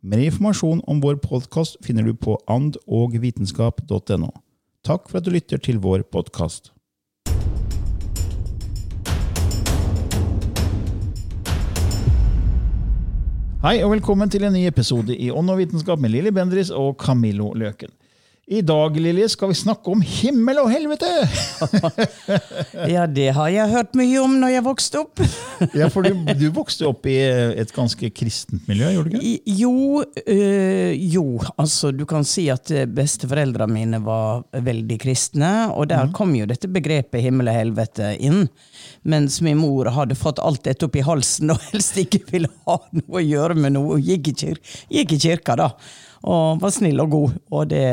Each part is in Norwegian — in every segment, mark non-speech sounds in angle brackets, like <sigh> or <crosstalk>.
Mer informasjon om vår podkast finner du på andogvitenskap.no. Takk for at du lytter til vår podkast. Hei og velkommen til en ny episode i Ånd og vitenskap med Lilly Bendris og Camillo Løken. I dag Lilje, skal vi snakke om himmel og helvete! <laughs> Ja, det har jeg hørt mye om når jeg vokste opp. <laughs> ja, for du, du vokste opp i et ganske kristent miljø, gjorde du ikke? Jo, øh, jo, altså du kan si at øh, besteforeldrene mine var veldig kristne, og der kom jo dette begrepet himmel og helvete inn. Mens min mor hadde fått alt dette opp i halsen og helst ikke ville ha noe å gjøre med noe. Hun gikk i, kir gikk i kirka, da. Og var snill og god, og det,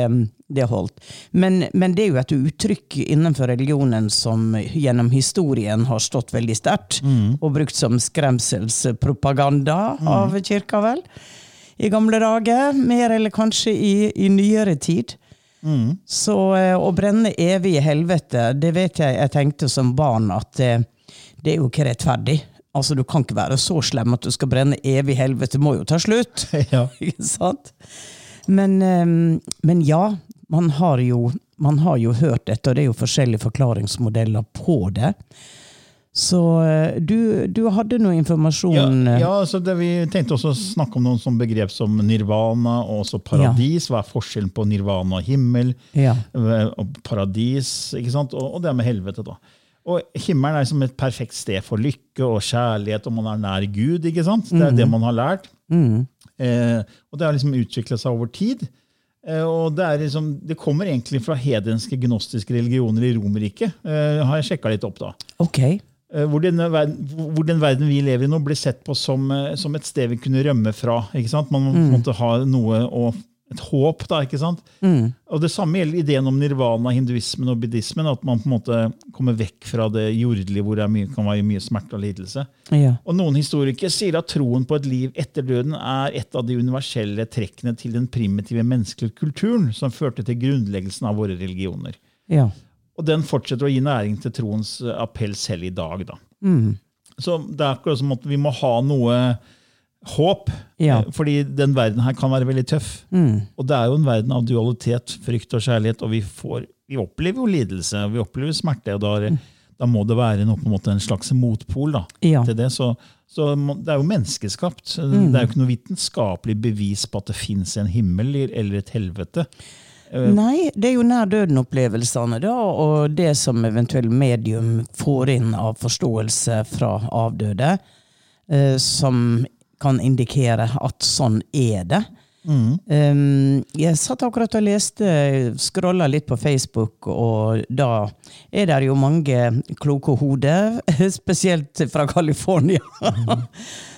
det holdt. Men, men det er jo et uttrykk innenfor religionen som gjennom historien har stått veldig sterkt, og brukt som skremselspropaganda av kirka, vel? I gamle dager, mer eller kanskje i, i nyere tid. Så eh, å brenne evig i helvete, det vet jeg jeg tenkte som barn at eh, det er jo ikke rettferdig. Altså, Du kan ikke være så slem at du skal brenne evig i helvete. Det må jo ta slutt. <laughs> Ja. Ikke sant? Men, eh, men ja, man har, jo, man har jo hørt dette, og det er jo forskjellige forklaringsmodeller på det. Så eh, du, du hadde noe informasjon Ja, ja så det, Vi tenkte også å snakke om noen sånne begrep som nirvana og også paradis. Hva er forskjellen på nirvana og himmel? Ja. eh, Og paradis, ikke sant? Og, og det med helvete. da. Og Himmelen er liksom et perfekt sted for lykke og kjærlighet, og man er nær Gud. ikke sant? Det er det man har lært. Eh, og det har liksom utvikla seg over tid. Eh, og det, er liksom, det kommer egentlig fra hedenske gnostiske religioner i Romerriket. Eh, har jeg sjekka litt opp da. Ok. Eh, Hvor, den verden, hvor den verden vi lever i nå, blir sett på som, som et sted vi kunne rømme fra. Man måtte på ha noe å, et håp. da, ikke sant? Og Det samme gjelder ideen om nirvana, hinduismen og buddhismen. At man på en måte kommer vekk fra det jordelige, hvor det mye, kan være mye smerte og lidelse. Ja. Og Noen historikere sier at troen på et liv etter døden er et av de universelle trekkene til den primitive menneskelige kulturen som førte til grunnleggelsen av våre religioner. ja. Og den fortsetter å gi næring til troens appell selv i dag. Da. Mm. Så det er akkurat som at vi må ha noe håp, Ja. eh, fordi den verden her kan være veldig tøff. Mm. Og det er jo en verden av dualitet, frykt og kjærlighet, og vi, får, vi opplever jo lidelse, vi opplever smerte, og da, er, da må det være noe, på en, en slags motpol da, Mm. Ja. Mm. til det. Så, så det er jo menneskeskapt. Det er jo ikke noe vitenskapelig bevis på at det fins en himmel eller et helvete. Nei, det er jo nær døden-opplevelsene, da, og det som eventuelt medium får inn av forståelse fra avdøde, eh, som kan indikere at sånn er det. Um, jeg satt akkurat og leste, scrolla litt på Facebook, og da er det jo mange kloke hoder, <laughs> spesielt fra California, <laughs>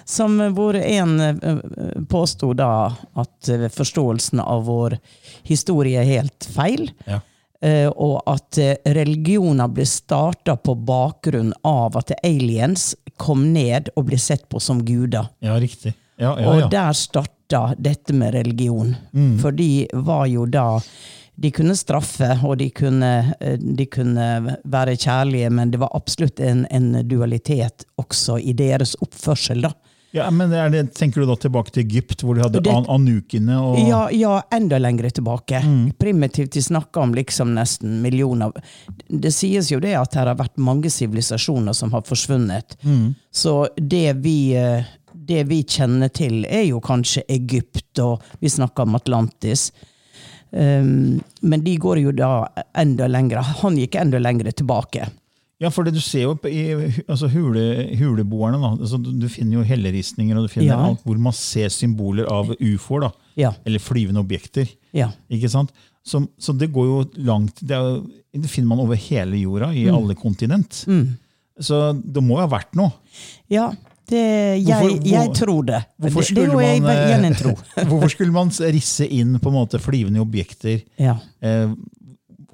som hvor en eh, påsto da at eh, forståelsen av vår historie er helt feil. Ja. Eh, og at eh, religioner ble starta på bakgrunn av at aliens kom ned og ble sett på som guder. Ja, riktig. Ja, ja, Og der starta dette med religion. For de var jo da de kunne straffe, og de kunne, eh, de kunne være kjærlige, men det var absolutt en, en dualitet også i deres oppførsel. da. Ja, men det er det, Tenker du da tilbake til Egypt, hvor de hadde Det- an anukene og Ja, ja, enda lenger tilbake. Primitivt. De snakker om liksom nesten millioner. Det sies jo det at her har vært mange sivilisasjoner som har forsvunnet. Så det vi, eh, det vi kjenner til, er jo kanskje Egypt, og vi snakker om Atlantis. Um, men de går jo da enda lenger. Han gikk enda lenger tilbake. Ja, for det du ser jo i altså hule, huleboerne, da. Altså, du, du finner jo helleristninger, og du finner Ja. alt hvor man ser symboler av ufoer. Ja. Eller flyvende objekter. Ja. Ikke sant? Så, så det går jo langt Det, er, det finner man over hele jorda, i alle kontinent. Så det må jo ha vært noe. ja det, jeg, Hvorfor- hvor- jeg tror det. Hvorfor det, det skulle jeg man, eh, <laughs> hvorfor skulle man risse inn på en måte flyvende objekter? Ja. Eh,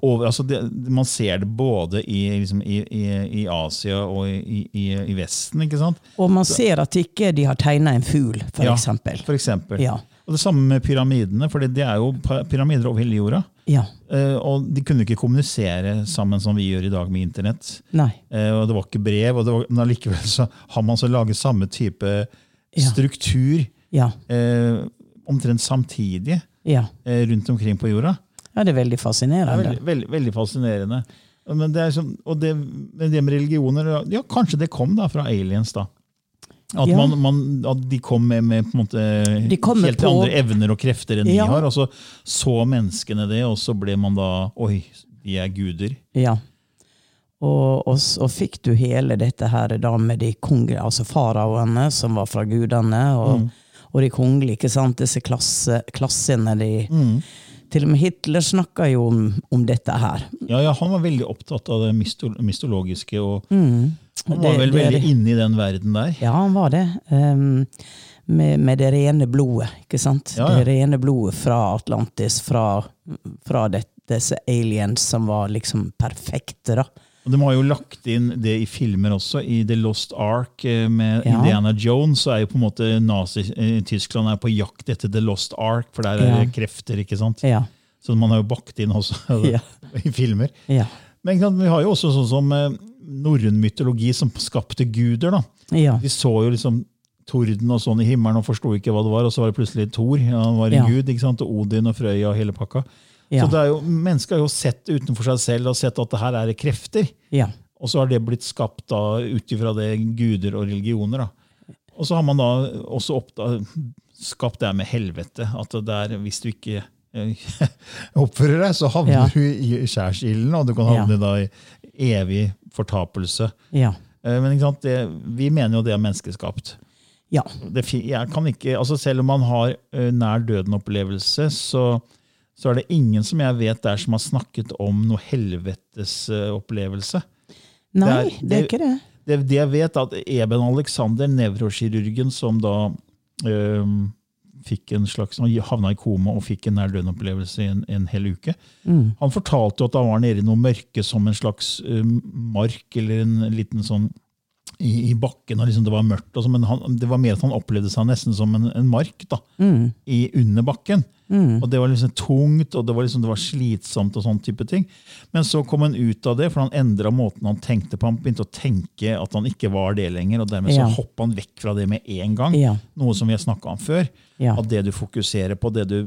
over, altså det, man ser det både i, liksom, i, i, i Asia og i, i, i Vesten. ikke sant? Og man ser at ikke de har tegna en fugl, for Ja, eksempel. For eksempel. Ja. Og Det samme med pyramidene, for det er jo pyramider over hele jorda. Ja. Uh, og de kunne ikke kommunisere sammen som vi gjør i dag med internett. Nei. Uh, og det var ikke brev, og det var, men allikevel så har man så laget samme type Ja. struktur Ja. Uh, omtrent samtidig Ja. rundt omkring på jorda. Ja, det er veldig Det er fascinerende. veldig, veldig, veldig fascinerende. Men det sånn, og det, det med religioner Ja, kanskje det kom da fra aliens, da. At, Ja. man, man, at de kom med, med måte helt på- andre evner og krefter enn Ja. de har. Og så så menneskene det, og så ble man da Oi, de er guder. Ja. Og, og så fikk du hele dette her da med de konge, altså faraoene, som var fra gudene, og, og de kongelige, ikke sant? Disse klasse, klassene de Til og med Hitler snakka jo om, om dette her. Ja, ja, Han var veldig opptatt av det mystologiske, og Mm. han var Det- vel det veldig inne i den verden der. Ja, han var det. Um, med, med det rene blodet, ikke sant? Ja, ja. Det rene blodet fra Atlantis, fra, fra det, disse aliens som var liksom perfekte, da. Og De har jo lagt inn det i filmer også. I The Lost Ark eh, med Ja. Indiana Jones så er jo på en måte Nazi-Tyskland er på jakt etter The Lost Ark, for der er Ja. det krefter. ikke sant? Ja. Så man har jo bakt inn også <laughs> Ja. i filmer. Ja. Men vi har jo også sånn som eh, norrøn mytologi som skapte guder. da. Ja. De så jo liksom torden og sånn i himmelen og forsto ikke hva det var, og så var det plutselig Thor. Ja, han var en gud, ikke sant? og Odin og Frøya og hele pakka. Ja. Så det er jo, Mennesker har jo sett utenfor seg selv og sett at det her er krefter. ja. Og så har det blitt skapt ut ifra det guder og religioner. da. Og så har man da også oppdaget, skapt det her med helvete. At det er, hvis du ikke eh, <laughs> oppfører deg, så havner Ja. du i skjærsilden, og du kan havne da i evig fortapelse. Ja. Eh, Men ikke sant, det, vi mener jo det er menneskeskapt. Ja. Det, jeg kan ikke, altså selv om man har eh, nær døden-opplevelse, så, så er det ingen som jeg vet der som har snakket om noe helvetesopplevelse. Nei, Det er- det er ikke det. Det, det jeg vet, er at Eben Alexander, nevrokirurgen som da øh, fikk en slags, han havna i koma og fikk en nær døden-opplevelse i en, en hel uke. Mm. Han fortalte jo at han var nede i noe mørke som en slags øh, mark, eller en liten sånn i, i bakken, og liksom det var mørkt. Så, men han, det var mer at han opplevde seg nesten som en, en mark da, Mm. i, under bakken. Og Det var liksom tungt og det var, liksom, det var slitsomt. og sånn type ting. Men så kom han ut av det, for han endra måten han tenkte på. Han begynte å tenke at han ikke var det lenger, og dermed Ja. så hoppa han vekk fra det med en gang. Ja. Noe som vi har snakka om før. Ja. At det du fokuserer på, det du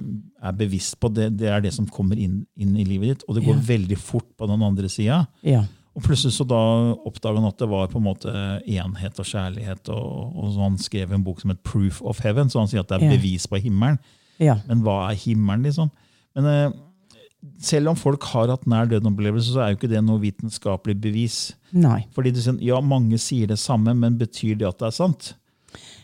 er bevisst på, det, det er det som kommer inn, inn i livet ditt. Og det går veldig fort på den andre sida. Ja. Og plutselig så da oppdaga han at det var på en måte enhet og kjærlighet. Og, og Han skrev en bok som het Proof of Heaven, så han sier at det er bevis på himmelen. Ja. Men hva er himmelen, liksom? Men eh, selv om folk har hatt nær døden-opplevelse, så er jo ikke det noe vitenskapelig bevis. Nei. Fordi du sier, ja, mange sier det samme, men betyr det at det er sant?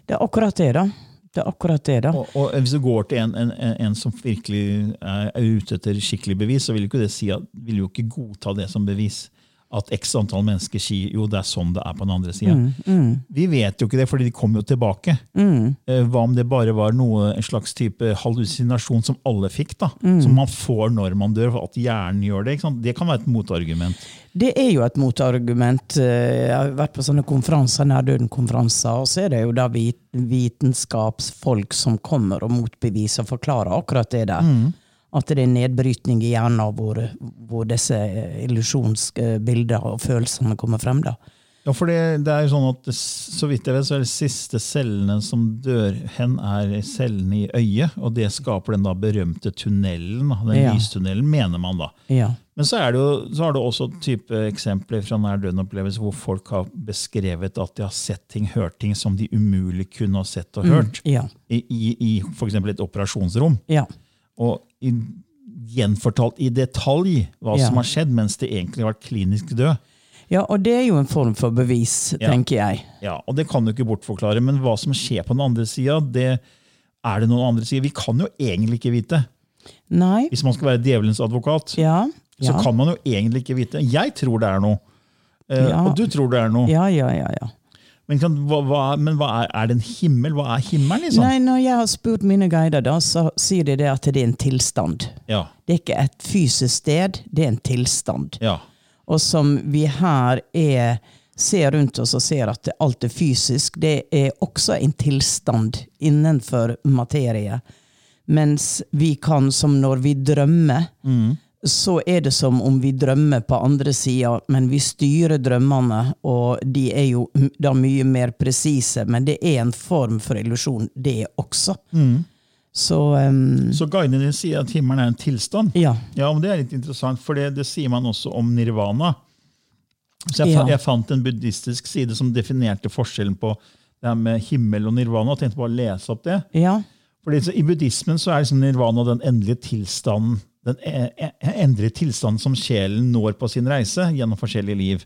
Det er akkurat det, da. Det er akkurat det, da. Og, og hvis du går til en, en, en som virkelig er ute etter skikkelig bevis, så vil jo ikke det si at, vil jo ikke godta det som bevis. At x antall mennesker sier jo det er sånn det er på den andre sida. Vi vet jo ikke det, fordi de kommer jo tilbake. Mm. Hva om det bare var noe, en slags type hallusinasjon som alle fikk? da, Som man får når man dør, for at hjernen gjør det. Det kan være et motargument. Det er jo et motargument. Eh, Jeg har vært på sånne konferanser, nærdøden-konferanser, og så er det jo da vitenskapsfolk som kommer og motbeviser og forklarer akkurat det der. At det er nedbrytning i hjernen hvor, hvor disse illusjonsbildene og følelsene kommer frem. da. Ja, for det, det er jo sånn at så vidt jeg vet, så er de siste cellene som dør hen, er cellene i øyet. Og det skaper den da berømte tunnelen, den Ja. lystunnelen, mener man da. Ja. Men så, er det jo, så har du også type eksempler fra nær døden-opplevelse hvor folk har beskrevet at de har sett ting, hørt ting som de umulig kunne ha sett og hørt. Ja. I, i, i f.eks. et operasjonsrom. Ja. Og i, gjenfortalt i detalj hva Ja. som har skjedd, mens de egentlig har vært klinisk død. ja, og det er jo en form for bevis, Ja. tenker jeg. Ja, og Det kan du ikke bortforklare, men hva som skjer på den andre sida, det er det noen andre sider. Vi kan jo egentlig ikke vite. Nei. Hvis man skal være djevelens advokat, Ja. så kan man jo egentlig ikke vite. Jeg tror det er noe, eh, Ja. og du tror det er noe. Ja, ja, ja, ja. Men, kan, hva, hva, men hva er, er det en himmel? Hva er himmelen, liksom? Nei, når jeg har spurt mine guider, da, så sier de det at det er en tilstand. Ja, Det er ikke et fysisk sted, det er en tilstand. ja, Og som vi her er, ser rundt oss og ser at alt er fysisk, det er også en tilstand innenfor materie. Mens vi kan, som når vi drømmer, så er det som om vi drømmer på andre sida, men vi styrer drømmene, og de er jo da mye mer presise, men det er en form for illusjon, det også. Så um, Så guidene dine sier at himmelen er en tilstand? ja. Ja, men Det er litt interessant, for det, det sier man også om nirvana. Så jeg, Ja. jeg fant en buddhistisk side som definerte forskjellen på det her med himmel og nirvana. og tenkte bare å lese opp det. Ja. Fordi så I buddhismen så er liksom nirvana den endelige tilstanden den e- e- tilstanden som sjelen når på sin reise gjennom forskjellige liv.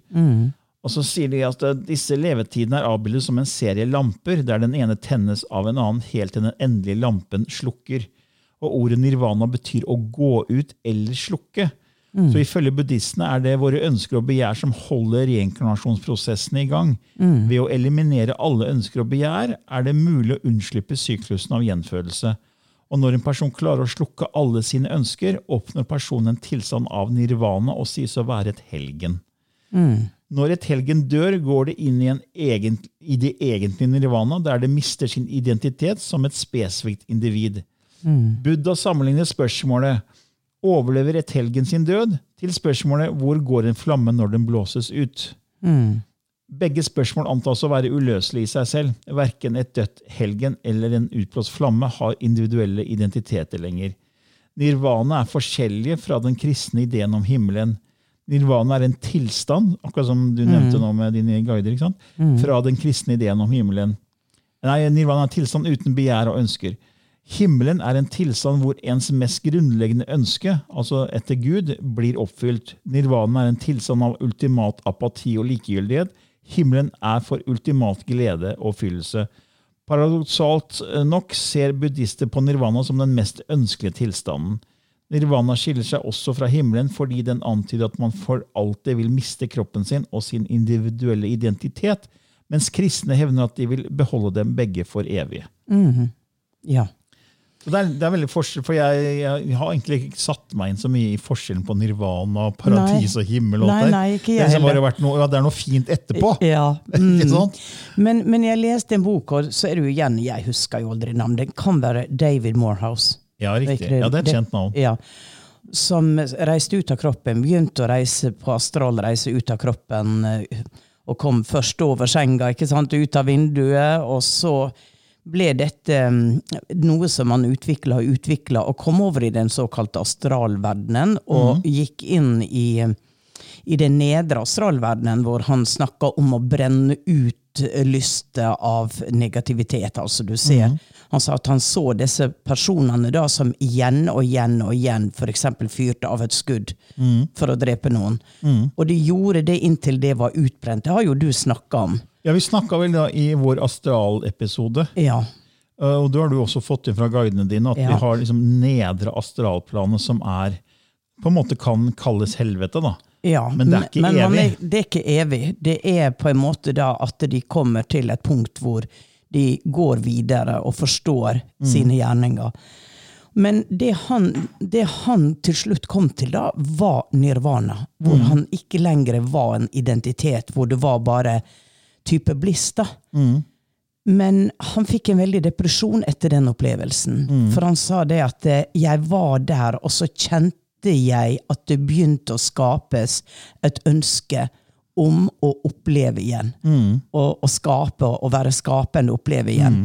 Og så sier de at eh, disse levetidene er avbildet som en serie lamper, der den ene tennes av en annen helt til den endelige lampen slukker. Og ordet nirvana betyr å gå ut eller slukke. Så ifølge buddhistene er det våre ønsker og begjær som holder reinkarnasjonsprosessene i gang. Ved å eliminere alle ønsker og begjær er det mulig å unnslippe syklusen av gjenfødelse. Og når en person klarer å slukke alle sine ønsker, oppnår personen en tilstand av nirvana og sies å være et helgen. Når et helgen dør, går det inn i, en egen, i det egentlige nirvana, der det mister sin identitet som et spesifikt individ. Buddha sammenligner spørsmålet overlever et helgen sin død til spørsmålet hvor går en flamme når den blåses ut. Begge spørsmål antas å være uløselige i seg selv. Verken et dødt helgen eller en utblåst flamme har individuelle identiteter lenger. Nirvana er forskjellige fra den kristne ideen om himmelen. Nirvana er en tilstand, akkurat som du nevnte nå med dine guider, ikke sant? fra den kristne ideen om himmelen. Nei, Nirvana er en tilstand uten begjær og ønsker. Himmelen er en tilstand hvor ens mest grunnleggende ønske, altså etter Gud, blir oppfylt. Nirvana er en tilstand av ultimat apati og likegyldighet. Himmelen er for ultimat glede og oppfyllelse. Paradoksalt nok ser buddhister på nirvana som den mest ønskelige tilstanden. Nirvana skiller seg også fra himmelen fordi den antyder at man for alltid vil miste kroppen sin og sin individuelle identitet, mens kristne hevner at de vil beholde dem begge for evig. Ja. Det, er, det er veldig forskjell, for jeg, jeg har egentlig ikke satt meg inn så mye i forskjellen på nirvana, paradis og himmel. og Nei, nei, ikke jeg det, bare vært noe, ja, det er noe fint etterpå. Ja. <laughs> Mm. Men, men jeg leste en bok, og så er det jo igjen Jeg husker jo aldri navn. Det kan være David Morehouse. Ja, riktig. Ja, det er et kjent navn. Ja. Som reiste ut av kroppen, begynte å reise på astralreise ut av kroppen. eh, Og kom først over senga, ikke sant, ut av vinduet. Og så ble dette mm, noe som han utvikla og utvikla, og kom over i den såkalte astralverdenen. Og gikk inn i, i den nedre astralverdenen, hvor han snakka om å brenne ut lystet av negativitet. Altså, du ser. Han sa at han så disse personene da som igjen og igjen og igjen f.eks. fyrte av et skudd for å drepe noen. Og de gjorde det inntil det var utbrent. Det har jo du snakka om. Ja, Vi snakka vel da i vår astralepisode, Ja. eh, og da har du også fått inn fra guidene dine at Ja. vi har liksom nedre astralplanet som er på en måte kan kalles helvete. da. Ja, Men det er ikke men evig. Er, det er ikke evig. Det er på en måte da at de kommer til et punkt hvor de går videre og forstår Mm. sine gjerninger. Men det han, det han til slutt kom til da, var nirvana. Hvor Mm. han ikke lenger var en identitet, hvor det var bare type bliss. da. Mm. Men han fikk en veldig depresjon etter den opplevelsen. For han sa det at eh, jeg var der, og så kjente jeg at det begynte å skapes et ønske om å oppleve igjen. Og, og skape, og være skapende og oppleve igjen.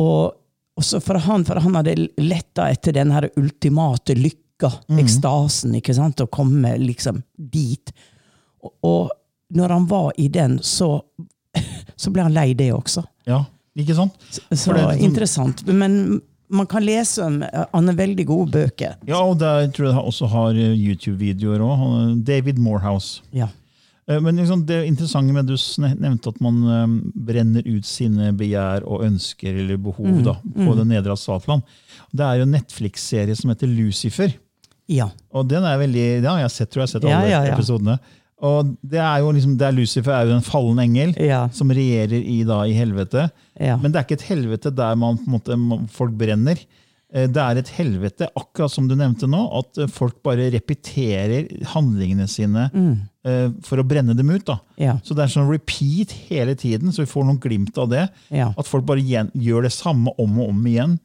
Og, og så for han, for han hadde letta etter den her ultimate lykka, ekstasen, ikke sant, å komme liksom dit. Og, og når han var i den, så, så ble han lei det også. Ja, ikke sant? Så For det liksom- interessant. Men man kan lese om Han er veldig gode bøker. Ja, og der tror jeg han også har eh, YouTube-videoer òg. David Morehouse. Ja. Eh, Men liksom det interessante med du nevnte at man eh, brenner ut sine begjær og ønsker eller behov da, på det nedre asfaltland. Det er jo en Netflix-serie som heter Lucifer. ja. Og den er veldig, den har jeg sett, tror jeg. har sett alle ja, ja. episodene. Og det er jo liksom, det er Lucifer er jo en fallen engel Ja. som regjerer i, da, i helvete. Ja. Men det er ikke et helvete der man, måte, folk brenner. Eh, Det er et helvete, akkurat som du nevnte nå, at eh, folk bare repeterer handlingene sine mm. for å brenne dem ut. Ja. Så det er sånn repeat hele tiden, så vi får noen glimt av det. At folk bare gjør det samme om og om igjen.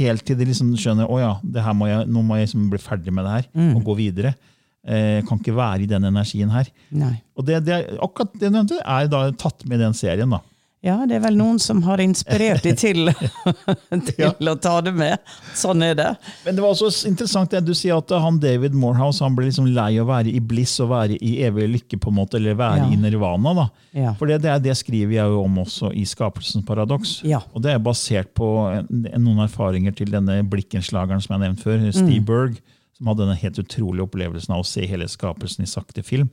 Helt til de liksom skjønner å ja, må jeg, nå må jeg liksom bli ferdig med det her Mm. og gå videre. Eh, kan ikke være i den energien her. Nei. Og det, det akkurat det du nevnte, er da tatt med i den serien. da. Ja, det er vel noen som har inspirert dem til, <laughs> til å ta det med. Sånn er det. Men det var også interessant det du sier at han David Morehouse han ble liksom lei av å være i bliss og være i evig lykke, på en måte, eller være Ja. i nirvana. da. Ja. For det, det, er- det skriver jeg jo om også i Skapelsens paradoks. Ja. Og det er basert på en, noen erfaringer til denne blikkenslageren som jeg har nevnt før, Mm. Steve Berg, som hadde denne helt utrolige opplevelsen av å se hele skapelsen i sakte film.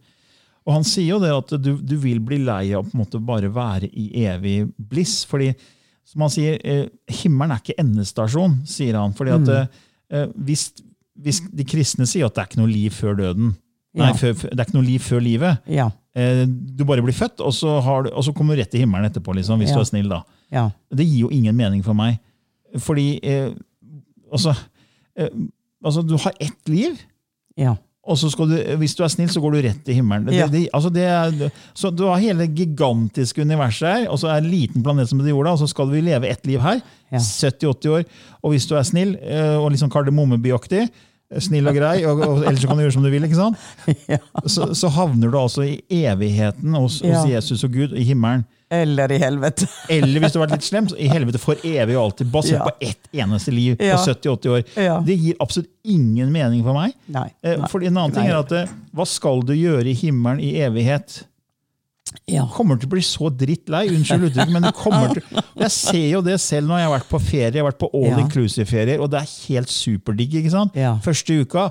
Og han sier jo det at du, du vil bli lei av på en måte bare være i evig bliss. fordi som han sier, eh, himmelen er ikke endestasjon, sier han. fordi Mm. at eh, hvis, hvis de kristne sier at det er ikke noe liv før døden, nei, Ja. før, det er ikke noe liv før livet, Ja. eh, du bare blir født, og så, har du, og så kommer du rett til himmelen etterpå, liksom, hvis Ja. du er snill. da. Ja. Det gir jo ingen mening for meg. Fordi eh, altså, eh, altså, du har ett liv, Ja. og så skal du, hvis du er snill, så går du rett til himmelen. Ja. det, altså det er, så Du har hele gigantiske universet her, og så er det en liten planet som heter jorda, og så skal vi leve ett liv her. Ja. 70-80 år. Og hvis du er snill, eh, og liksom Kardemommeby-aktig, snill og grei, og, og ellers så kan du gjøre som du vil, ikke sant? <laughs> så, så havner du altså i evigheten hos, hos Ja. Jesus og Gud, i himmelen. Eller i helvete. <laughs> Eller hvis du har vært litt slem, så i helvete for evig og alltid, basert Ja. på ett eneste liv på 70-80 år. Det gir absolutt ingen mening for meg. Nei. Eh, Nei. For en annen ting er at eh, Hva skal du gjøre i himmelen i evighet? Ja. Kommer til å bli så drittlei, unnskyld uttrykket, men det kommer til, jeg ser jo det selv når jeg har vært på ferie, jeg har vært på all Ja. inclusive-ferier, og det er helt superdigg. ikke sant? Ja. Første uka,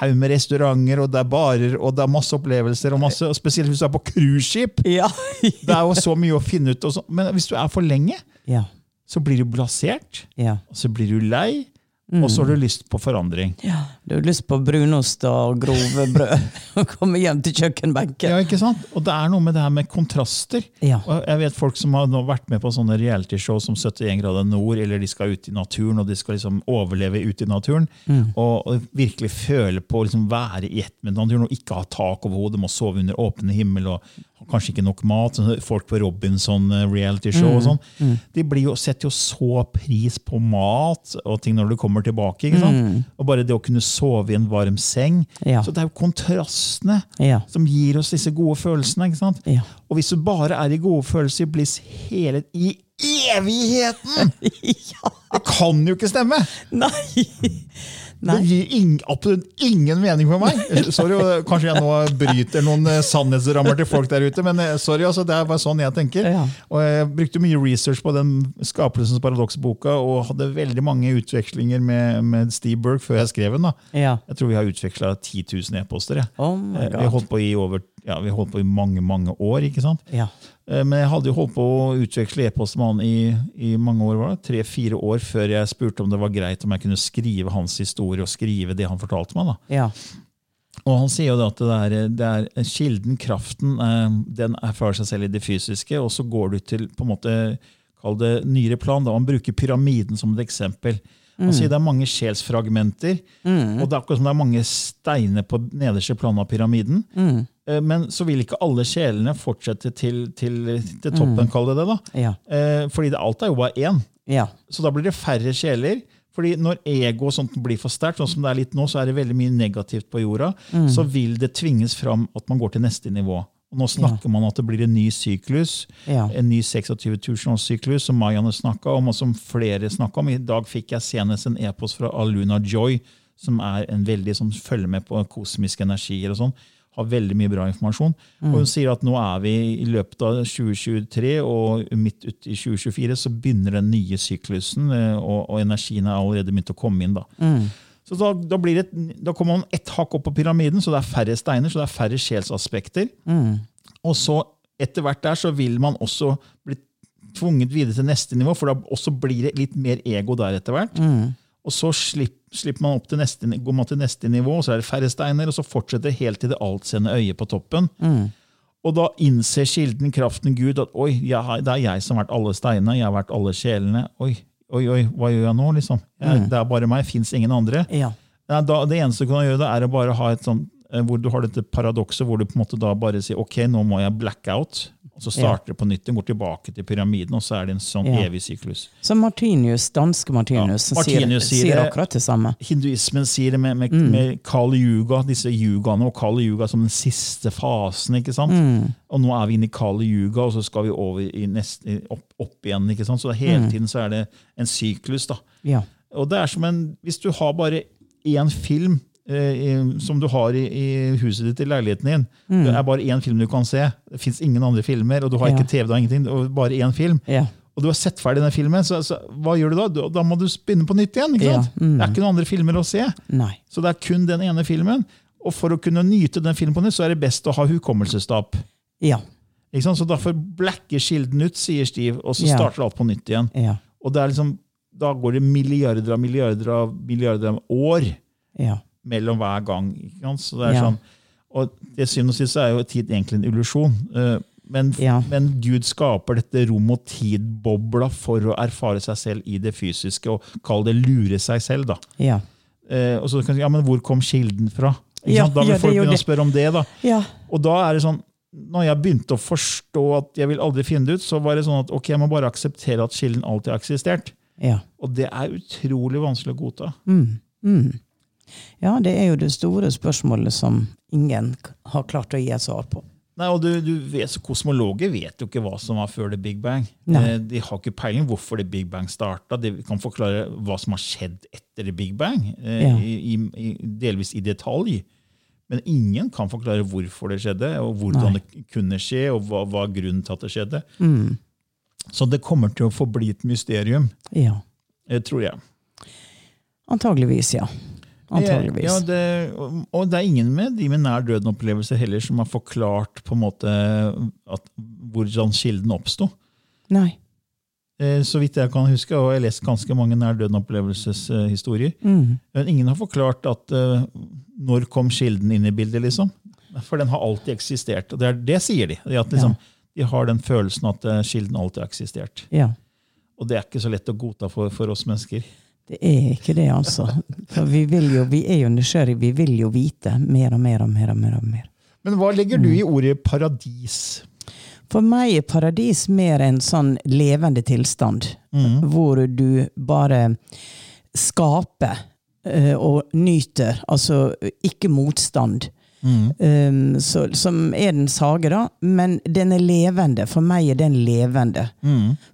haug med restauranter, og det er barer, og det er masse opplevelser, og masse, og spesielt hvis du er på cruiseskip. Ja. Det er jo så mye å finne ut. Men hvis du er for lenge, ja. så blir du blasert, Ja. og så blir du lei, og så har du lyst på forandring. ja. Du har lyst på brunost og grove brød. <laughs> Og komme hjem til kjøkkenbenken. Ja, ikke sant? Og det er noe med det her med kontraster. Ja. Og jeg vet folk som har vært med på sånne realityshow som 71 grader nord, eller de skal ut i naturen, og de skal liksom overleve ute i naturen. Og, og virkelig føle på å liksom være i ett med naturen, og ikke ha tak over hodet, må sove under åpen himmel, og kanskje ikke nok mat. sånn Folk på Robinson eh, mm. og sånn. De blir jo, setter jo så pris på mat og ting når du kommer tilbake. ikke sant? Og bare det å kunne sove i en varm seng. Ja. Så det er jo kontrastene Ja. som gir oss disse gode følelsene. ikke? Ja. Og hvis du bare er i gode følelser i bliss hele i evigheten! <laughs> ja. Det kan jo ikke stemme! Nei. Det gir ing, absolutt ingen mening for meg. <laughs> Sorry, Kanskje jeg nå bryter noen eh, sannhetsrammer til folk der ute, men eh, sorry, altså, det er bare sånn jeg tenker. Og Jeg brukte mye research på den Skapelsens paradoks-boka og hadde veldig mange utvekslinger med, med Steve Burke før jeg skrev den. da. Ja. Jeg tror vi har utveksla 10 000 e-poster. Ja. Oh Eh, Vi holdt på i over, ja, vi holdt på i mange mange år. ikke sant? Ja. Eh, Men jeg hadde jo holdt på å utveksle e-post med han i, i mange år, var det? tre-fire år før jeg spurte om det var greit om jeg kunne skrive hans historie og skrive det han fortalte meg. da. Ja. Og han sier jo at det er, det er kilden, kraften, eh, den erfarer seg selv i det fysiske, og så går du til på en måte, kall det nyere plan. da, Han bruker pyramiden som et eksempel. Han sier det er mange sjelsfragmenter, og det er akkurat som det er mange steiner på nederste plan av pyramiden. Eh, Men så vil ikke alle sjelene fortsette til, til, til toppen, kall det det. da. Ja. Eh, Fordi det, alt er jo bare én. Ja. Så da blir det færre sjeler. Fordi når ego og sånt blir for sterkt, sånn som det er litt nå, så er det veldig mye negativt på jorda, Mm. så vil det tvinges fram at man går til neste nivå. Og nå snakker man at det blir en ny syklus, Ja. en ny 26 000-årssyklus, som Marianne snakka om, og som flere snakka om. I dag fikk jeg senest en e-post fra Aluna Joy, som er en veldig som følger med på kosmiske energier og sånn. Har veldig mye bra informasjon. Og hun sier at nå er vi i løpet av 2023, og midt ut i 2024 så begynner den nye syklusen, eh, og, og energien er allerede begynt å komme inn. da. Så da, da, blir det, da kommer man ett hakk opp på pyramiden, så det er færre steiner, så det er færre sjelsaspekter. Og så etter hvert der så vil man også bli tvunget videre til neste nivå, for da også blir det litt mer ego der etter hvert. Og så slipp, slipper man opp til neste, går man til neste nivå, så er det færre steiner, og så fortsetter helt til det altseende øyet på toppen. Og da innser kilden, kraften, Gud, at oi, jeg, det er jeg som har vært alle steinene, jeg har vært alle sjelene. Oi, oi, oi, hva gjør jeg nå, liksom? Jeg, Det er bare meg, fins ingen andre. Ja. Da, det eneste du kan gjøre, da, er å bare ha et sånn, hvor du har dette paradokset hvor du på en måte da bare sier ok, nå må jeg black out. Og så starter det på nytt, den går tilbake til pyramiden, og så er det en sånn Ja. evig syklus. Så Martinius, danske Martinius, Ja, Martinius sier, sier akkurat det samme. Hinduismen sier det med, med, med Kali Yuga, disse yugaene, og Kali Yuga som den siste fasen. ikke sant? Og nå er vi inne i Kali Yuga, og så skal vi over i neste, opp, opp igjen. ikke sant? Så hele tiden så er det en syklus. da. Ja. Og det er som en, Hvis du har bare én film eh, som du har i, i huset ditt, i leiligheten din Det er bare én film du kan se. Det fins ingen andre filmer, og du har Ja. ikke TV, du har ingenting, og bare én film. Ja. Og du har sett ferdig den filmen, så, så hva gjør du da? Da må du begynne på nytt igjen. ikke Ja, Mm. Det er ikke noen andre filmer å se. Nei. Så det er kun den ene filmen. Og for å kunne nyte den filmen på nytt, så er det best å ha hukommelsestap. Ja. Ikke sant? Så derfor blacker kilden ut, sier Steve, og så starter alt på nytt igjen. Ja. Og det liksom, da går det milliarder av milliarder av milliarder av år Ja. Mellom hver gang. Ikke sant? Så det er Ja. sånn, og til syvende og sist er jo tid egentlig en illusjon. Eh, Men, Ja. men Gud skaper dette rom- og tid-bobla for å erfare seg selv i det fysiske, og kall det lure seg selv. da. Ja. Eh, og så kan du si, ja, men hvor kom kilden fra? Ja. Da vil ja, folk begynne å spørre om det. da. Ja. Og da er det sånn, når jeg begynte å forstå at jeg vil aldri finne det ut, så var det sånn at ok, jeg må bare akseptere at kilden alltid har eksistert. Ja. Og det er utrolig vanskelig å godta. Ja, det er jo det store spørsmålet som ingen har klart å gi et svar på. Nei, og du, du vet, Kosmologer vet jo ikke hva som var før det Big Bang. Nei. Eh, De har ikke peiling hvorfor det Big Bang starta. De kan forklare hva som har skjedd etter det Big Bang, eh, Ja. i, i, delvis i detalj. Men ingen kan forklare hvorfor det skjedde, og hvordan Nei. det kunne skje, og hva hva grunnen til at det skjedde. Mm. Så det kommer til å forbli et mysterium, Ja. eh, tror jeg. Antageligvis, ja. Antageligvis. Ja, det, og- det er ingen med de med nær døden-opplevelser heller som har forklart på en måte at, hvordan kilden oppsto. Eh, Så vidt jeg kan huske, og jeg har lest ganske mange nær døden-opplevelseshistorier. Mm. Men ingen har forklart at eh, når kom kilden inn i bildet, liksom. For den har alltid eksistert. Og det, er, det sier de. At liksom, De har den følelsen at eh, kilden alltid har eksistert. Ja. Og det er ikke så lett å godta for, for oss mennesker. Det er ikke det, altså. For vi, jo, vi er jo nysgjerrige. Vi vil jo vite mer og mer og mer. og mer, og mer. Men hva legger du i ordet paradis? For meg er paradis mer en sånn levende tilstand, hvor du bare skaper eh, og nyter. Altså ikke motstand. Um, så, som er den sage, da. Men den er levende. For meg er den levende.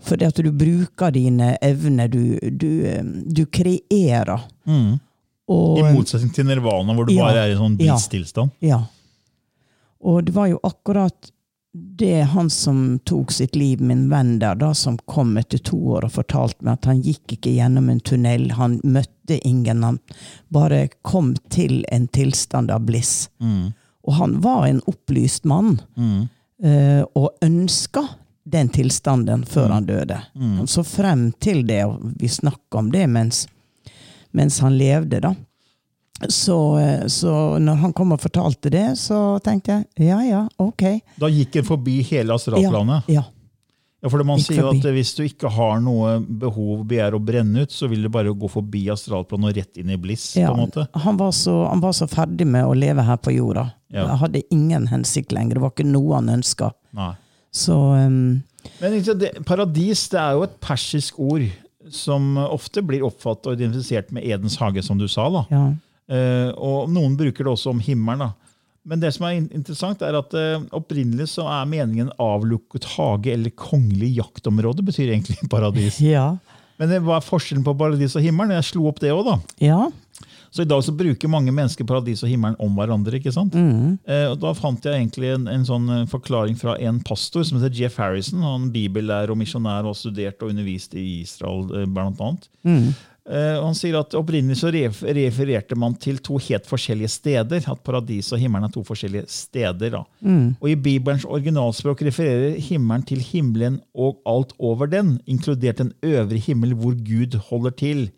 Fordi at du bruker dine evner. Du, du, um, du kreerer. Og, I motsetning til nirvana, hvor du Ja, bare er i sånn ja. Ja. Og det var jo akkurat det er han som tok sitt liv, min venn der, da, som kom etter to år og fortalte meg at han gikk ikke gjennom en tunnel, han møtte ingen, han bare kom til en tilstand av bliss. Og han var en opplyst mann, mm. og ønska den tilstanden før han døde. Han så frem til det, og vi snakka om det mens, mens han levde, da. Så, eh, så når han kom og fortalte det, så tenkte jeg ja ja, ok. Da gikk en forbi hele astralplanet. Ja, Ja, for man sier jo at Hvis du ikke har noe behov, begjær å brenne ut, så vil du bare gå forbi astralplanet og rett inn i bliss. ja. på en måte. Han, var så, han var så ferdig med å leve her på jorda. Ja. Jeg hadde ingen hensikt lenger. Det var ikke noe han ønska. Så um, Men det, paradis det er jo et persisk ord som ofte blir oppfattet og identifisert med Edens hage, som du sa. da. ja. Eh, og noen bruker det også om himmelen. da. Men det som er interessant, er at uh, opprinnelig så er meningen avlukket hage eller kongelig jaktområde, betyr egentlig <laughs> paradis. Ja. Men det var forskjellen på paradis og himmelen. Jeg slo opp det òg, da. ja. Så i dag så bruker mange mennesker paradis og himmelen om hverandre. ikke sant? Eh, og Da fant jeg egentlig en, en sånn forklaring fra en pastor som heter Jeff Harrison. Han bibellærer og misjonær og har studert og undervist i Israel, uh, blant annet. Eh, og han sier at Opprinnelig så refererte man til to helt forskjellige steder. At paradis og himmelen er to forskjellige steder. da. Og I Bibelens originalspråk refererer himmelen til himmelen og alt over den, inkludert den øvre himmel hvor Gud holder til.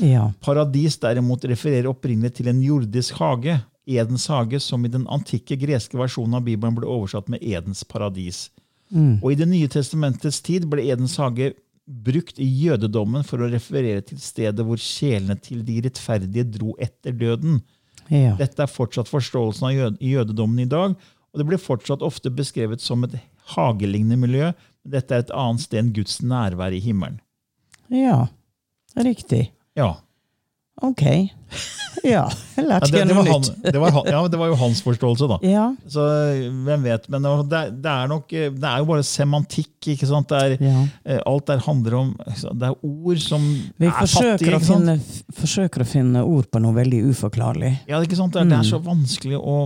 ja. Paradis derimot refererer opprinnelig til en jordisk hage, Edens hage, som i den antikke greske versjonen av Bibelen ble oversatt med Edens paradis. Og I Det nye testamentets tid ble Edens hage brukt i jødedommen for å referere til stedet hvor sjelene til de rettferdige dro etter døden. ja. Dette er fortsatt forståelsen av jød i jødedommen i dag, og det blir fortsatt ofte beskrevet som et hagelignende miljø. men Dette er et annet sted enn Guds nærvær i himmelen. ja. Riktig. Ja. Ok. Ja, jeg Ja, det, det, noe var han, nytt. det, var han, ja, det var jo hans forståelse, da. Ja. Så hvem vet, men det, det er nok Det er jo bare semantikk. ikke sant? Er, Ja. eh, alt der handler om Det er ord som Vi er fattige. Vi finne, forsøker å finne ord på noe veldig uforklarlig. Ja, ikke sant? Det, er, det er Mm. så vanskelig, å,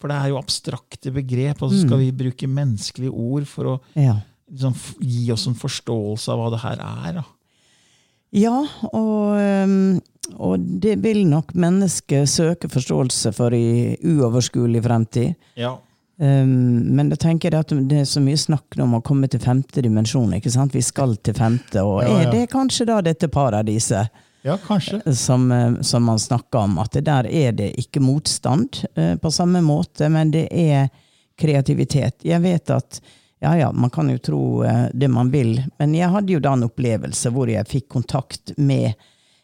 for det er jo abstrakte begrep. Og så Mm. skal vi bruke menneskelige ord for å liksom, gi oss en forståelse av hva det her er. Da. Ja, og, um, og det vil nok mennesket søke forståelse for i uoverskuelig fremtid. Ja. Um, men da tenker jeg at det er så mye snakk om å komme til femte dimensjon. ikke sant? Vi skal til femte, og Ja, ja. er det kanskje da dette paradiset ja, kanskje. som, eh, som man snakker om? At der er det ikke motstand uh, på samme måte, men det er kreativitet. Jeg vet at ja, ja, man kan jo tro eh, det man vil, men jeg hadde jo da en opplevelse hvor jeg fikk kontakt med,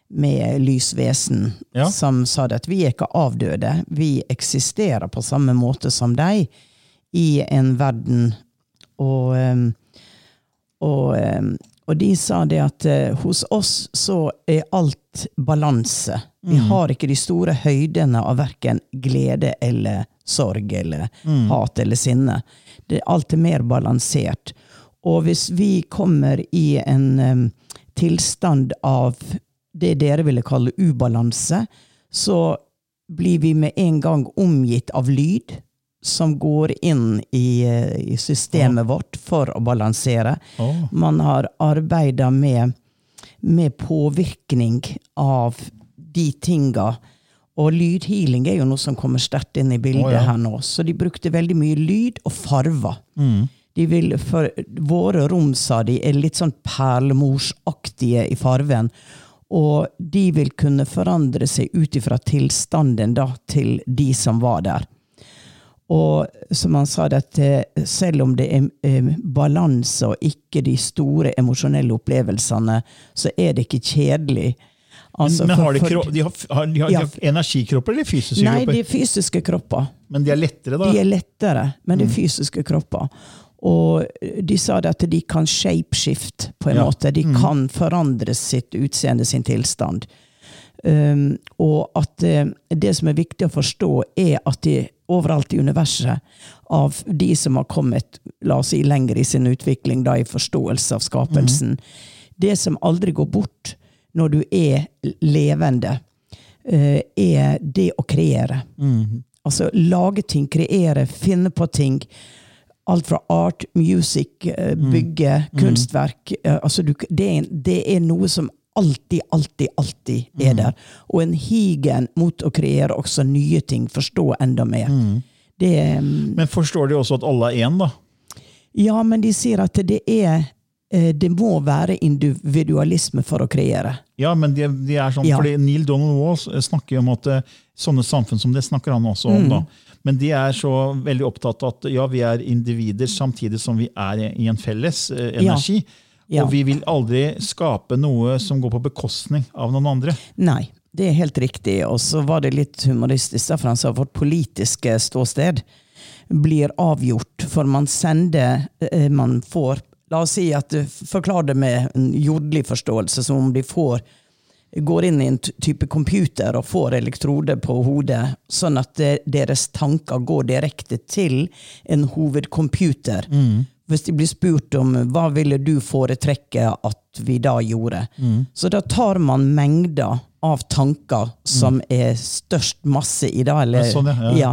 med lysvesen Ja. som sa det at vi er ikke avdøde, vi eksisterer på samme måte som deg i en verden. Og, eh, og, eh, og de sa det at eh, hos oss så er alt balanse. Vi har ikke de store høydene av verken glede eller sorg eller hat eller sinne. Det, alt er mer balansert. Og hvis vi kommer i en um, tilstand av det dere ville kalle ubalanse, så blir vi med en gang omgitt av lyd som går inn i, eh, i systemet vårt for å balansere. Oh. Man har arbeida med, med påvirkning av de tinga. Og lydhealing er jo noe som kommer sterkt inn i bildet oh, ja. her nå. Så de brukte veldig mye lyd og farver. De vil, for våre rom, sa de, er litt sånn perlemorsaktige i farven. Og de vil kunne forandre seg ut ifra tilstanden da, til de som var der. Og som han sa, det at eh, selv om det er eh, balanse og ikke de store emosjonelle opplevelsene, så er det ikke kjedelig. Altså, Men har de, for- de, har, har, de, har, Ja. de energikropper eller fysiske Nei, kropper? de er fysiske kropper. Men de er lettere, da? De er lettere, men det er fysiske kropper. Og de sa det at de kan shapeshift, på en Ja. måte. De kan forandre sitt utseende, sin tilstand. Um, og at eh, det som er viktig å forstå, er at de overalt i universet, av de som har kommet la oss si, lenger i sin utvikling, da i forståelse av skapelsen, det som aldri går bort når du er levende, uh, er det å kreere. Altså lage ting, kreere, finne på ting. Alt fra art, music, bygge, bygge, kunstverk. eh, Altså du, det, er, det er noe som alltid, alltid, alltid er der. Og en higen mot å kreere også nye ting, forstå enda mer. Det, mm, Men forstår de også at alle er én, da? ja, men de sier at det er eh, Det må være individualisme for å kreere. Ja, men de, de er sånn, Ja. fordi Neil Donald Walls snakker jo om at eh, sånne samfunn som det snakker han også om. Mm. da. Men de er så veldig opptatt av at ja, vi er individer samtidig som vi er i en felles eh, energi. Ja. Og vi vil aldri skape noe som går på bekostning av noen andre. Nei. det er helt riktig. Og så var det litt humoristisk, da, for han sa vårt politiske ståsted blir avgjort, for man sender eh, Man får La oss si at Forklar det med en jordlig forståelse, som om de får går inn i en type computer og får elektroder på hodet, sånn at deres tanker går direkte til en hovedcomputer. Mm. Hvis de blir spurt om hva ville du foretrekke at vi da gjorde, mm. så da tar man mengder av tanker som mm. er størst masse i dag. Eller, ja, sånn, ja. ja.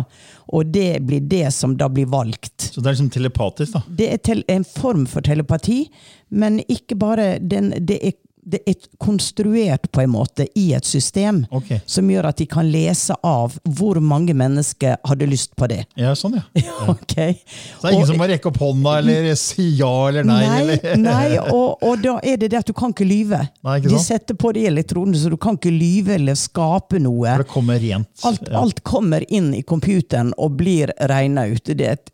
Og det blir det som da blir valgt. Så det er liksom telepatisk, da? Det er en form for telepati, men ikke bare den, det er det er konstruert på en måte i et system okay. som gjør at de kan lese av hvor mange mennesker hadde lyst på det. Ja, sånn, ja. <laughs> okay. Så det er ingen og, som må rekke opp hånda eller si ja eller nei? Nei, eller? <laughs> nei og, og, da er det det at du kan ikke lyve. Nei, ikke de setter på de elektronene, så du kan ikke lyve eller skape noe. For det kommer rent. Alt, alt kommer inn i computeren og blir regna ut. Det er et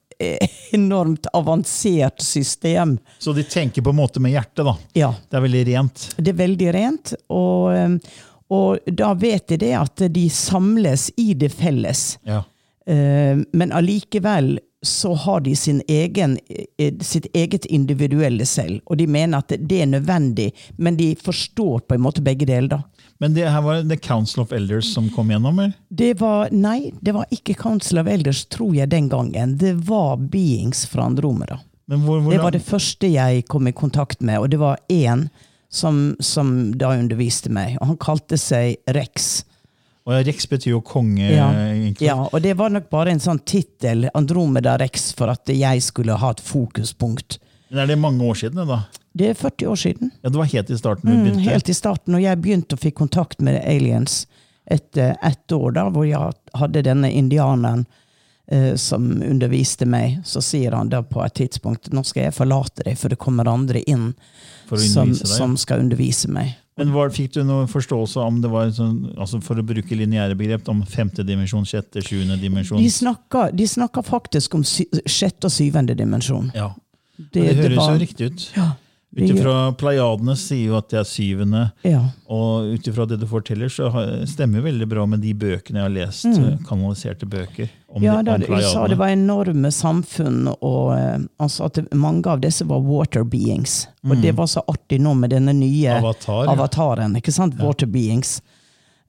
<laughs> enormt avansert system. Så de tenker på en måte med hjertet, da? Ja. Det er veldig rent? Det er veldig rent. Og, eh, og da vet de det at de samles i det felles. Ja. Eh, men allikevel så har de sin egen, eh, sitt eget individuelle selv. Og de mener at det er nødvendig, men de forstår på en måte begge deler. da. Men det her var The Council of Elders som kom gjennom? eller? Det var, Nei, det var ikke Council of Elders, tror jeg, den gangen. Det var Beings fra Andromeda. Hvor, hvor det var det første jeg kom i kontakt med, og det var én som, som da underviste meg. Og han kalte seg Rex. Og Rex betyr jo konge. Ja, ja, og det var nok bare en sånn tittel, Andromeda Rex, for at jeg skulle ha et fokuspunkt. Men Er det mange år siden? da? Det er 40 år siden. Ja, Det var helt i starten? du mm, begynte? Helt i starten, og jeg begynte å fikk kontakt med aliens etter ett år, da, hvor jeg hadde denne indianeren eh, som underviste meg. Så sier han da på et tidspunkt nå skal jeg forlate deg, for det kommer andre inn som, som, skal undervise meg. Men var, Fikk du noen forståelse om det var sånn, altså for å bruke lineære begrep, om femte dimensjon, sjette, sjuende dimensjon? De snakker, de snakker faktisk om sy, sjette og syvende dimensjon. Ja, det, det høres jo riktig ut. Ja, ut ifra Pleiadene sier jo at det er syvende. Ja. Og ut ifra det du forteller, så stemmer veldig bra med de bøkene jeg har lest. Mm. kanaliserte bøker om, ja, da, om Pleiadene. sa det var enorme samfunn, og uh, altså at det, mange av disse var water beings. Og mm. det var så artig nå med denne nye Avatar, avataren. ikke sant? Water beings.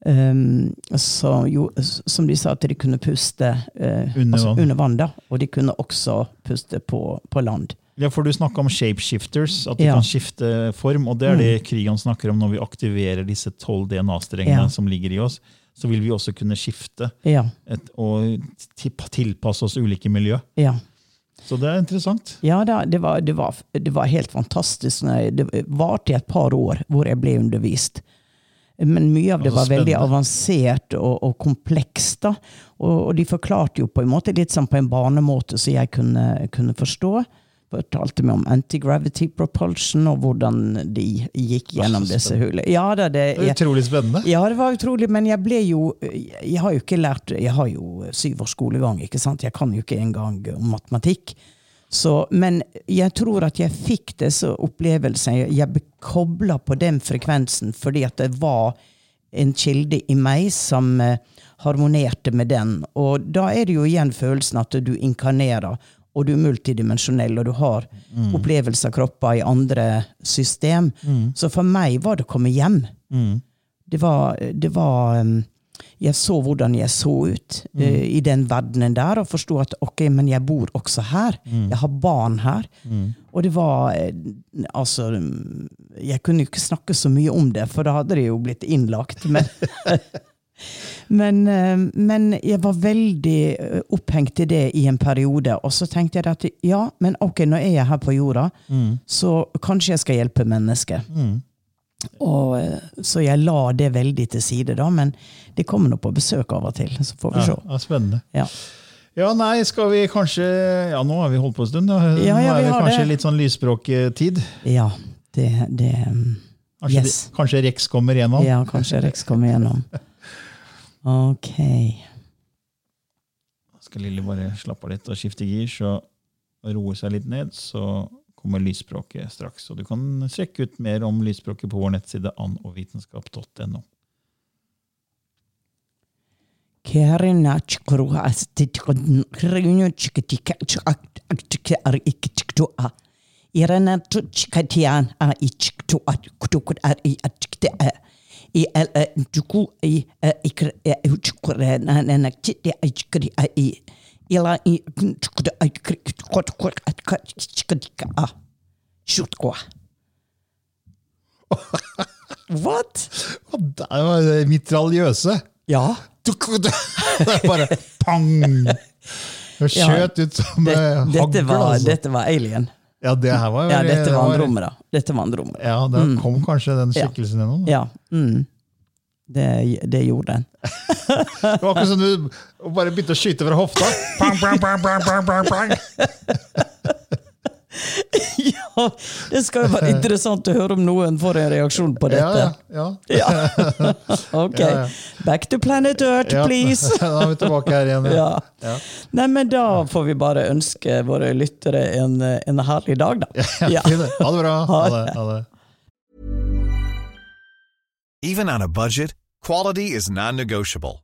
Um, så, jo, som de sa, at de kunne puste uh, under, altså, vann. under vann. da, Og de kunne også puste på, på land. Ja, for Du snakka om shapeshifters, at de ja. kan skifte form. og Det er det mm. Krigan snakker om når vi aktiverer disse tolv DNA-strengene ja. som ligger i oss. Så vil vi også kunne skifte ja. et, og tilpasse oss ulike miljø. Ja. Så det er interessant. Ja, det var, det var, det var helt fantastisk. Det varte i et par år hvor jeg ble undervist. Men mye av det var veldig avansert og, og komplekst. Og, og, de forklarte jo på en måte litt sånn på en barnemåte så jeg kunne, kunne forstå fortalte meg om anti-gravity propulsion og hvordan de gikk gjennom disse hullene. Ja, det, det, er utrolig spennende. Ja, det var utrolig, men jeg ble jo Jeg har jo ikke lært Jeg har jo syv års skolegang, ikke sant? Jeg kan jo ikke engang om matematikk. Så, men jeg tror at jeg fikk disse opplevelsene. Jeg ble kobla på den frekvensen fordi at det var en kilde i meg som eh, harmonerte med den. Og da er det jo igjen følelsen at du inkarnerer og du er multidimensjonell, og du har mm. opplevelser av kropper i andre system. Mm. Så for meg var det å komme hjem. Mm. Det var, det var um, Jeg så hvordan jeg så ut uh, i den verdenen der, og forsto at ok, men jeg bor også her. Mm. Jeg har barn her. Mm. Og det var uh, Altså Jeg kunne jo ikke snakke så mye om det, for da hadde det jo blitt innlagt. Men <laughs> Men, eh, men, jeg var veldig eh, opphengt i det i en periode. Og så tenkte jeg at ja, men ok, nå er jeg her på jorda, mm. så kanskje jeg skal hjelpe mennesker. Mm. Og, eh, så jeg la det veldig til side, da. Men de kommer nå på besøk av og til, så får vi se. Ja, spennende. Ja. Ja, nei, skal vi kanskje Ja, nå har vi holdt på en stund. Da. Ja, ja, nå er det kanskje det. litt sånn lysspråktid. Ja, det, det mm, Kanskje, yes. kanskje Rex kommer gjennom? Ja, kanskje Rex kommer igjennom. <laughs> Ok. Skal Lilly bare slappe av litt og skifte gir, så roe seg litt ned, så kommer lysspråket straks. Og du kan sjekke ut mer om lysspråket på vår nettside annovitenskap.no. Er. Irena tu chikatian a iktiktua kutukut ar i atikte a. I el duku i ikre chukure na na chiti a chikri i. Ila i kot a. What? Det var mitraljøse. Ja. <laughs> Det er bare pang! <laughs> Det skjøt ut som eh, hagl. var, Altså. dette var alien. Ja, det her var Ja, dette dette en var da. Dette var Andromeda. Ja, der kom kanskje den Ja. skikkelsen gjennom. da. Ja. Mm. Det, det gjorde den. <laughs> Det var akkurat som du bare begynte å skyte fra hofta. <laughs> Bang, bang, bang, bang, bang, bang, pang. <laughs> ja, det skal jo være interessant å høre om noen får en reaksjon på dette. ja, ja. <laughs> Ja. ok. Back to planet Earth, please! <laughs> Da er vi tilbake her igjen. Ja. Ja. Nei, men da får vi bare ønske våre lyttere en, en herlig dag, da. Ja. Ha det bra. Ha det. Ha det. Even on a budget, quality is non-negotiable.